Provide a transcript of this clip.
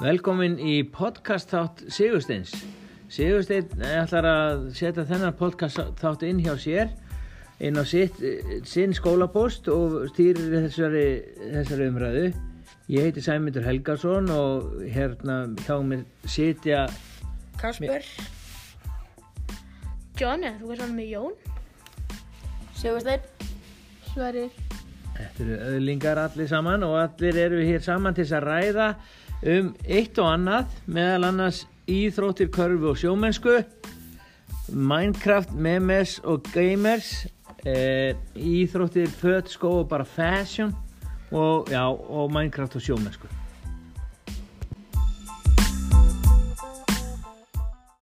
Velkomin í podcast þátt Sigursteins. Sigurstein ætlar að setja þennan podcast þátt inn hjá sér, inn á sitt, sinn skólapost og stýrir þessari, þessari umræðu. Ég heiti Sæmundur Helgarsson og hérna hjá mér sitja, Kasper John, eða þú veist hann með Jón Sigursteinn Sverrir þetta eru öðlingar allir saman og allir eru hér saman til að ræða um eitt og annað, meðal annars íþróttir, körfu og sjómennsku, Minecraft, memes og gamers, eh, íþróttir, föt, skó og bara fashion og, já, og Minecraft og sjómennsku.